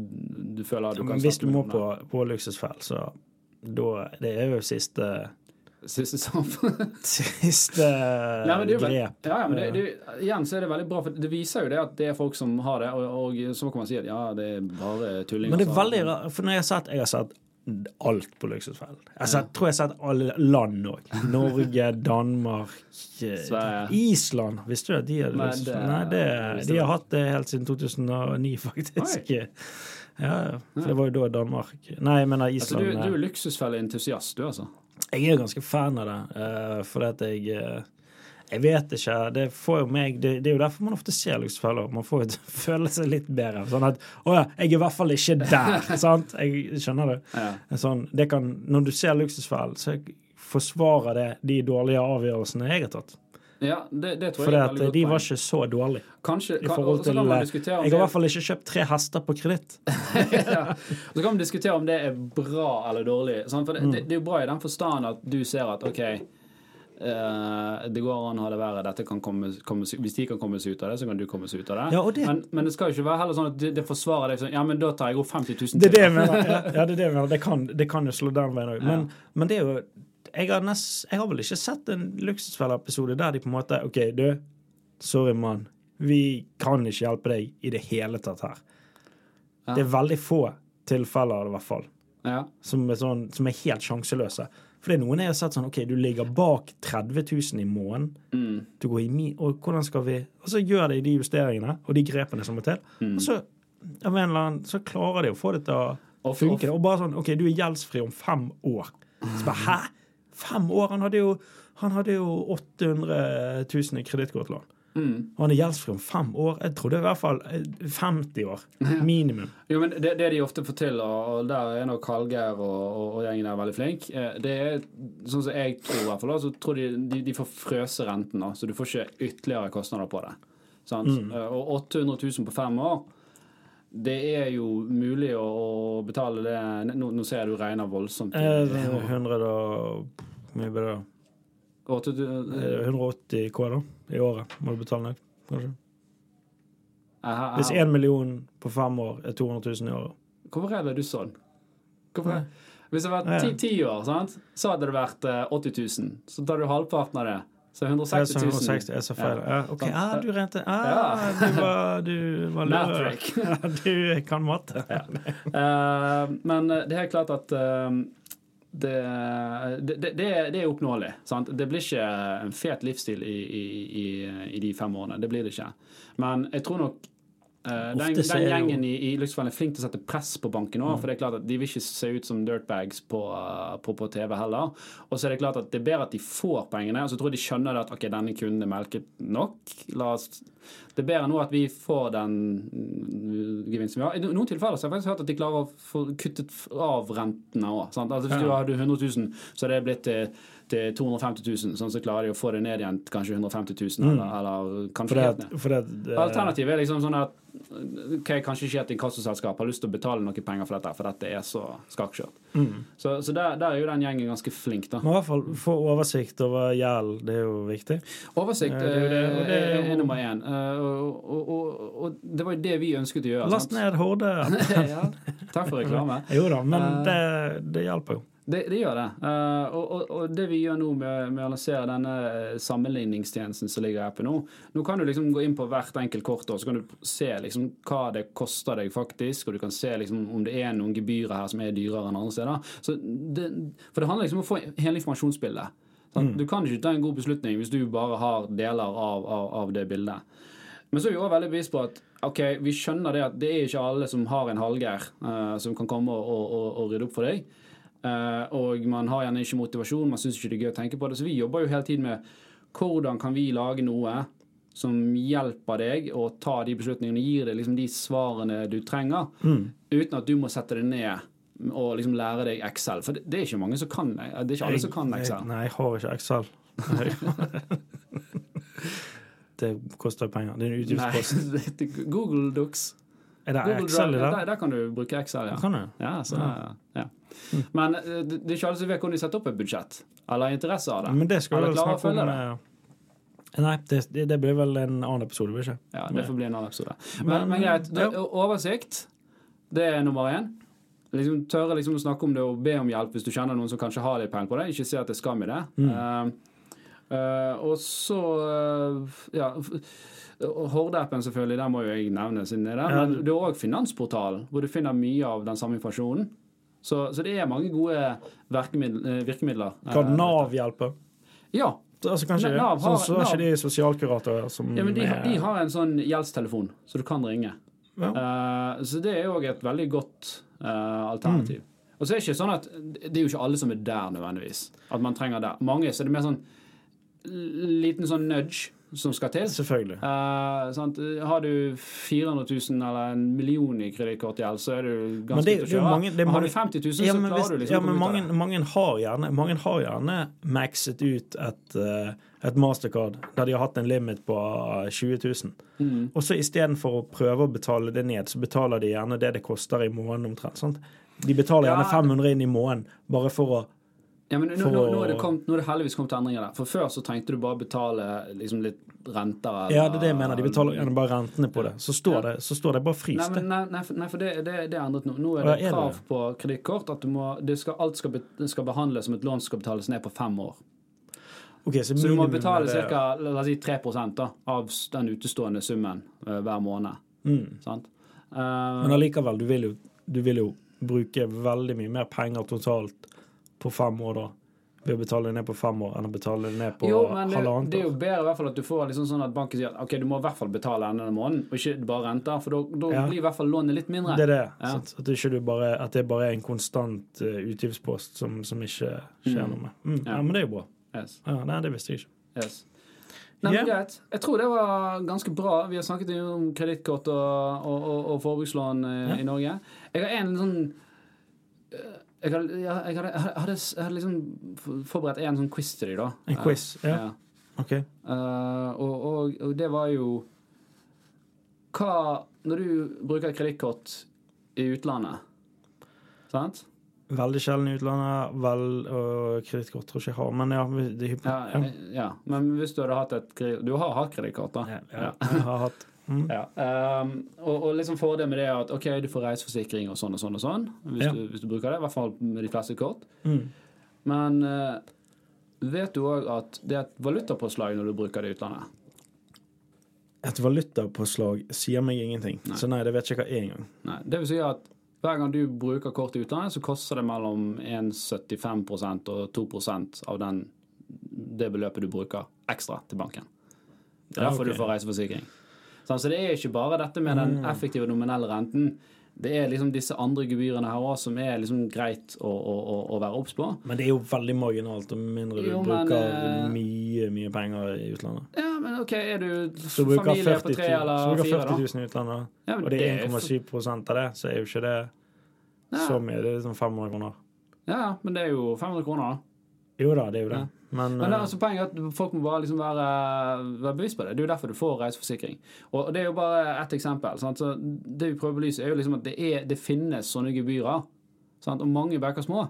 du føler du kan Hvis du må på, på luksusfell, så da Det er jo siste Siste [LAUGHS] Siste Nei, grep. Ja, ja, men det, det, igjen så er det veldig bra, for det viser jo det at det er folk som har det, og, og så kan man si at ja, det er bare tulling. Men det er veldig rart, for når jeg har sett, jeg har sett alt på Luksusfellen. Jeg ja. tror jeg har sett alle land òg. Norge, [LAUGHS] Danmark, Sverige. Island. Visste du at de hadde det, Nei det, de har hatt det helt siden 2009, [LAUGHS] faktisk. Ja, for det var jo da Danmark Nei, jeg mener Island. Altså, du, du er luksusfelleentusiast, du, altså? Jeg er ganske fan av det, uh, fordi at jeg uh, jeg vet ikke. Det, meg, det, det, er jo derfor man ofte ser luksusfeller. Man får jo [LAUGHS] føle seg litt bedre. Sånn at 'Å ja, jeg er i hvert fall ikke der'. [LAUGHS] sant? Jeg skjønner det. Ja. Sånn, det kan, når du ser luksusfell, så forsvarer det de dårlige avgjørelsene jeg har tatt. Ja, det, det tror jeg er de var ikke så dårlige. Kanskje, kan, i forhold til, Jeg har i hvert fall ikke kjøpt tre hester på kreditt. [LAUGHS] ja. Så kan vi diskutere om det er bra eller dårlig. For det, mm. det, det er jo bra i den forstand at du ser at OK det går an å ha det verre. Komme, komme, hvis de kan komme seg ut av det, så kan du komme seg ut av det. Ja, det... Men, men, det skal jo ikke være heller sånn at det, det forsvarer deg sånn Ja, men da tar jeg opp 50 000 til. Det er det jeg mener. Ja, ja, det er det kan, det kan jo slå den veien òg. Men, ja. men, det er jo jeg har, nest, jeg har vel ikke sett en Luksusfella-episode der de på en måte OK, du, sorry, mann. Vi kan ikke hjelpe deg i det hele tatt her. Det er veldig få tilfeller, i hvert fall, som er, sånn, som er helt sjanseløse. For det er noen jeg har sett sånn OK, du ligger bak 30 000 i måneden. Mm. Du går i mi og hvordan skal vi Og så gjør de de justeringene og de grepene som må til. Mm. Og så av en eller annen så klarer de å få det til å funke. Og bare sånn OK, du er gjeldsfri om fem år. Så bare Hæ? Fem år? Han hadde jo, han hadde jo 800 000 i kredittkortlån. Mm. Og han er gjeldsfri om fem år. Jeg trodde i hvert fall 50 eh, år. [LAUGHS] Minimum. jo, men det, det, de ofte får til, og der er nok Hallgeir og, og, og, gjengen er veldig flink, eh, det er sånn som jeg tror i hvert fall, så tror de, de, de får frøse renten, da, så du får ikke ytterligere kostnader på det. Mm. Eh, og 800 000 på fem år det er jo mulig å, betale det Nå, nå ser jeg du regner voldsomt. Eh, 100 og Hvor mye blir det? 180 K da, i året må du betale ned, kanskje. Aha, aha. Hvis én million på fem år er 200 000 i året. Hvorfor er det du sånn? Hvorfor? Hvis det vært ti, ti år, sant? så hadde det vært 80 eh, 000. Så tar du halvparten av det. Så 160 000. 160, jeg sa feil. Ja. ok, ja, du rente ah, ja. Du var, du var lur. [LAUGHS] du kan matte. Ja. Uh, men det er helt klart at uh, det, det, det, det, er oppnåelig. Sant? Det blir ikke en fet livsstil i, i, i, i, de fem årene. Det blir det ikke. Men jeg tror nok uh, den, den, gjengen i, i Luksusfellen er flink til å sette press på banken òg. Mm. For det er klart at de vil ikke se ut som dirtbags på, på, på, TV heller. Og så er det klart at det er bedre at de får pengene, og så tror jeg de skjønner at ok, denne kunden er melket nok. Oss det er bedre nå at vi får den mm, gevinsten vi har. I noen tilfeller så har jeg faktisk hørt at de klarer å få kuttet av rentene òg. Altså, hvis du hadde 100 000, så er det blitt til, til 250 000. Sånn så klarer de å få det ned igjen kanskje 150 000, mm. eller, eller kanskje det, det, Alternativet er liksom sånn at ok, Kanskje ikke et inkassoselskap har lyst til å betale noe penger for dette, for dette er så skakkskjørt. Mm. Så, så der, der, er jo den gjengen ganske flink, da. Men i hvert fall få oversikt over gjeld, det er jo viktig. Oversikt det er, det, det er, er, nummer én. Uh, og, og, og, og, det var jo det vi ønsket å gjøre. Last ned Horde. [LAUGHS] ja, takk for reklame. jo da, men det, det hjelper jo. Det, det, gjør det. Uh, og, og, det vi gjør nå med, med, å lansere denne eh, sammenligningstjenesten som ligger i appen nå Nå kan du liksom gå inn på hvert enkelt kort og så kan du se liksom hva det koster deg faktisk, og du kan se liksom om det er noen gebyrer her som er dyrere enn andre steder. Så det, for det handler liksom om å få hele informasjonsbildet. Mm. Du kan ikke ta en god beslutning hvis du bare har deler av, av, av det bildet. Men så er vi også veldig bevisst på at ok, vi skjønner det at det er ikke alle som har en Hallgeir uh, som kan komme og, og, og rydde opp for deg. Uh, og man har gjerne ikke motivasjon, man syns ikke det er gøy å tenke på det. Så vi jobber jo hele tiden med hvordan kan vi lage noe som hjelper deg å ta de beslutningene, og gir deg liksom de svarene du trenger, mm. uten at du må sette deg ned og liksom lære deg Excel. For det, det er ikke mange som kan det. er ikke alle jeg, som kan Excel. Jeg, nei, jeg har ikke Excel. [LAUGHS] det koster penger. Det er en utgiftspost. [LAUGHS] Google Docs. Er det Google Excel i det? Der, der, kan du bruke Excel, ja. Kan du? Ja, så, ja. ja. Mm. Men eh, det er ikke alle som vet hvordan de setter opp et budsjett, eller interesse av det. Men det skal vi snakke om det. Nei, det, det, blir vel en annen episode, ikke Ja, det får bli en annen episode. Men, men greit. Ja. Oversikt, det er nummer én. Liksom, tørre liksom å snakke om det og be om hjelp hvis du kjenner noen som kanskje har litt peiling på det. Ikke si at det er skam i det. Mm. Uh, uh, og så uh, ja Horde-appen, selvfølgelig, der må jo jeg nevne siden det er der. Men det er òg Finansportalen, hvor du finner mye av den samme informasjonen. Så, så, det er mange gode virkemidler. virkemidler kan Nav hjelpe? Ja. Altså kanskje, Nav har, så, så er ikke de sosialkuratorer som ja, men de, de, har en sånn gjeldstelefon, så du kan ringe. Ja. Uh, så det er òg et veldig godt uh, alternativ. Mm. Og så er det ikke sånn at det er jo ikke alle som er der nødvendigvis. At man trenger der. Mange så er det mer sånn liten sånn nudge som skal til. Selvfølgelig. Uh, har du 400 000 eller en million i kredittkortgjeld, så er du ganske det, ute å kjøre. Mange, mange, har du 50 000, ja, så klarer hvis, du liksom ja, men mange, mange, har gjerne, mange har gjerne maxet ut et, uh, et mastercard der de har hatt en limit på 20 000. Mm. Og så istedenfor å prøve å betale det ned, så betaler de gjerne det det koster i måneden omtrent. Sant? De betaler gjerne 500 inn i måneden bare for å ja, men nå, nå, nå, er kommet, nå, er det heldigvis kommet endringer der. For Før så trengte du bare betale liksom, litt renter. Eller, ja, det er det jeg mener. De betaler gjerne bare rentene på det. Så står, ja. det, så står det bare fryst. Nei, nei, nei, nei, for det, det, det, er endret nå. Nå er det ja, krav det? på kredittkort at må, skal, alt skal, be, skal, behandles som et lån som skal betales ned på fem år. Okay, så, så, du må betale ca. Si 3 da, av den utestående summen uh, hver måned. Mm. Sant? Uh, Men allikevel, du vil, jo, du vil jo bruke veldig mye mer penger totalt på fem år da ved å betale det ned på fem år enn å betale det ned på jo, men det, halvannet. Det er jo bedre i hvert fall at du får liksom sånn at banken sier at ok, du må i hvert fall betale denne måneden, og ikke bare renter. For da ja. blir i hvert fall lånet litt mindre. Det er det. Ja. At, det ikke bare, at det bare er en konstant uh, utgiftspost som, som, ikke skjer mm. noe med. Mm. Ja. ja. men det er jo bra. Yes. Ja, nei, det visste jeg ikke. Yes. Nei, men greit. Jeg tror det var ganske bra. Vi har snakket om kredittkort og, og, og, og forbrukslån uh, i Norge. Jeg har en sånn uh, jeg hadde, jeg, hadde, jeg, hadde, jeg hadde, liksom forberedt en sånn quiz til deg, da. En quiz, ja. ja. Ok. Uh, og, og, og, det var jo Hva Når du bruker kredittkort i utlandet, sant? Veldig sjelden i utlandet. Vel, og kredittkort tror jeg ikke jeg har, men ja, det, ja, ja. ja. Men hvis du hadde hatt et Du har hatt kredittkort, da? Ja, ja. jeg har hatt Mm. Ja. Um, og, og, liksom fordelen med det er at ok, du får reiseforsikring og sånn og sånn og sånn hvis, ja. du, hvis du, bruker det. I hvert fall med de fleste kort. Mm. Men uh, vet du òg at det er et valutapåslag når du bruker det i utlandet? Et valutapåslag sier meg ingenting. Nei. Så nei, det vet ikke hva er engang. Det vil si at hver gang du bruker kort i utlandet, så koster det mellom 1,75% og 2% av den, det beløpet du bruker ekstra til banken. Det er derfor ja, okay. du får reiseforsikring. Så det er ikke bare dette med den mm. effektive nominelle renten. Det er liksom disse andre gebyrene her òg som er liksom greit å, å, å være obs på. Men det er jo veldig marginalt, og mindre du jo, men, bruker mye mye penger i utlandet. Ja, men OK, er du familie på tre eller fire, da? Så bruker 40 000 i utlandet, ja, og det er 1,7 av det, så er jo ikke det ja. så mye. Det er liksom 500 kroner. Ja, men det er jo 500 kroner, da. Jo da, det er jo det. Ja. Men, Men det er eh, altså poenget er at folk må bare liksom være, være bevisst på det. Det er jo derfor du får reiseforsikring. Og det er jo bare ett eksempel. Sant? Så det vi prøver å belyse, er jo liksom at det, er, det finnes sånne gebyrer. Sant? Og mange bekker små.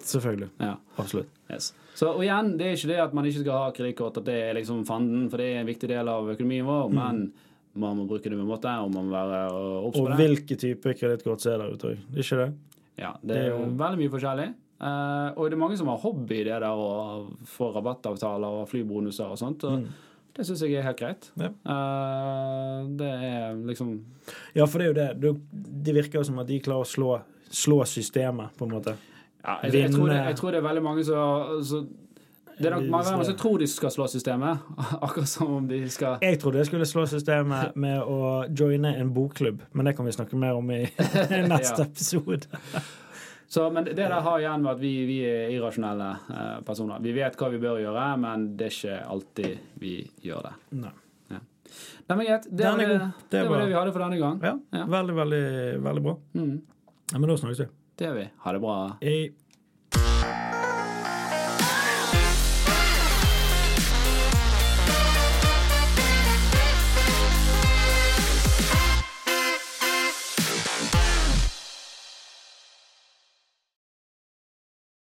selvfølgelig. Ja. Absolutt. Yes. Så og igjen, det er ikke det at man ikke skal ha kredittkort, at det er liksom fanden, for det er en viktig del av økonomien vår, Mm. men man må bruke det med måte, og man må være obs på Og hvilke typer kredittkort er der ute òg? Det er ikke det? Ja, det er jo veldig mye forskjellig. Eh, og det er mange som har hobby i det der å få rabattavtaler og flybonuser og sånt. Og Det syns jeg er helt greit. Mm. Ja. Uh, det er liksom Ja, for det er jo det. Det, virker jo som at de klarer å slå, slå systemet, på en måte. ja, jeg, jeg, tror det, jeg tror det er veldig mange som så, Det er nok mange som tror de skal slå systemet, [LAUGHS] akkurat som om de skal Jeg trodde jeg skulle slå systemet med å joine en bokklubb, men det kan vi snakke mer om i [LAUGHS] [LAUGHS] neste Ja. episode. Så, men det der har igjen med at vi, vi er irrasjonelle eh, personer. Vi vet hva vi bør gjøre, men det er ikke alltid vi gjør det. Nei. Nei, men greit. Det, var det, det, var det vi hadde for denne gang. Ja, Ja. veldig, veldig, veldig bra. Mm, Ja, men da snakkes vi. det gjør vi. Ha det bra. Hei.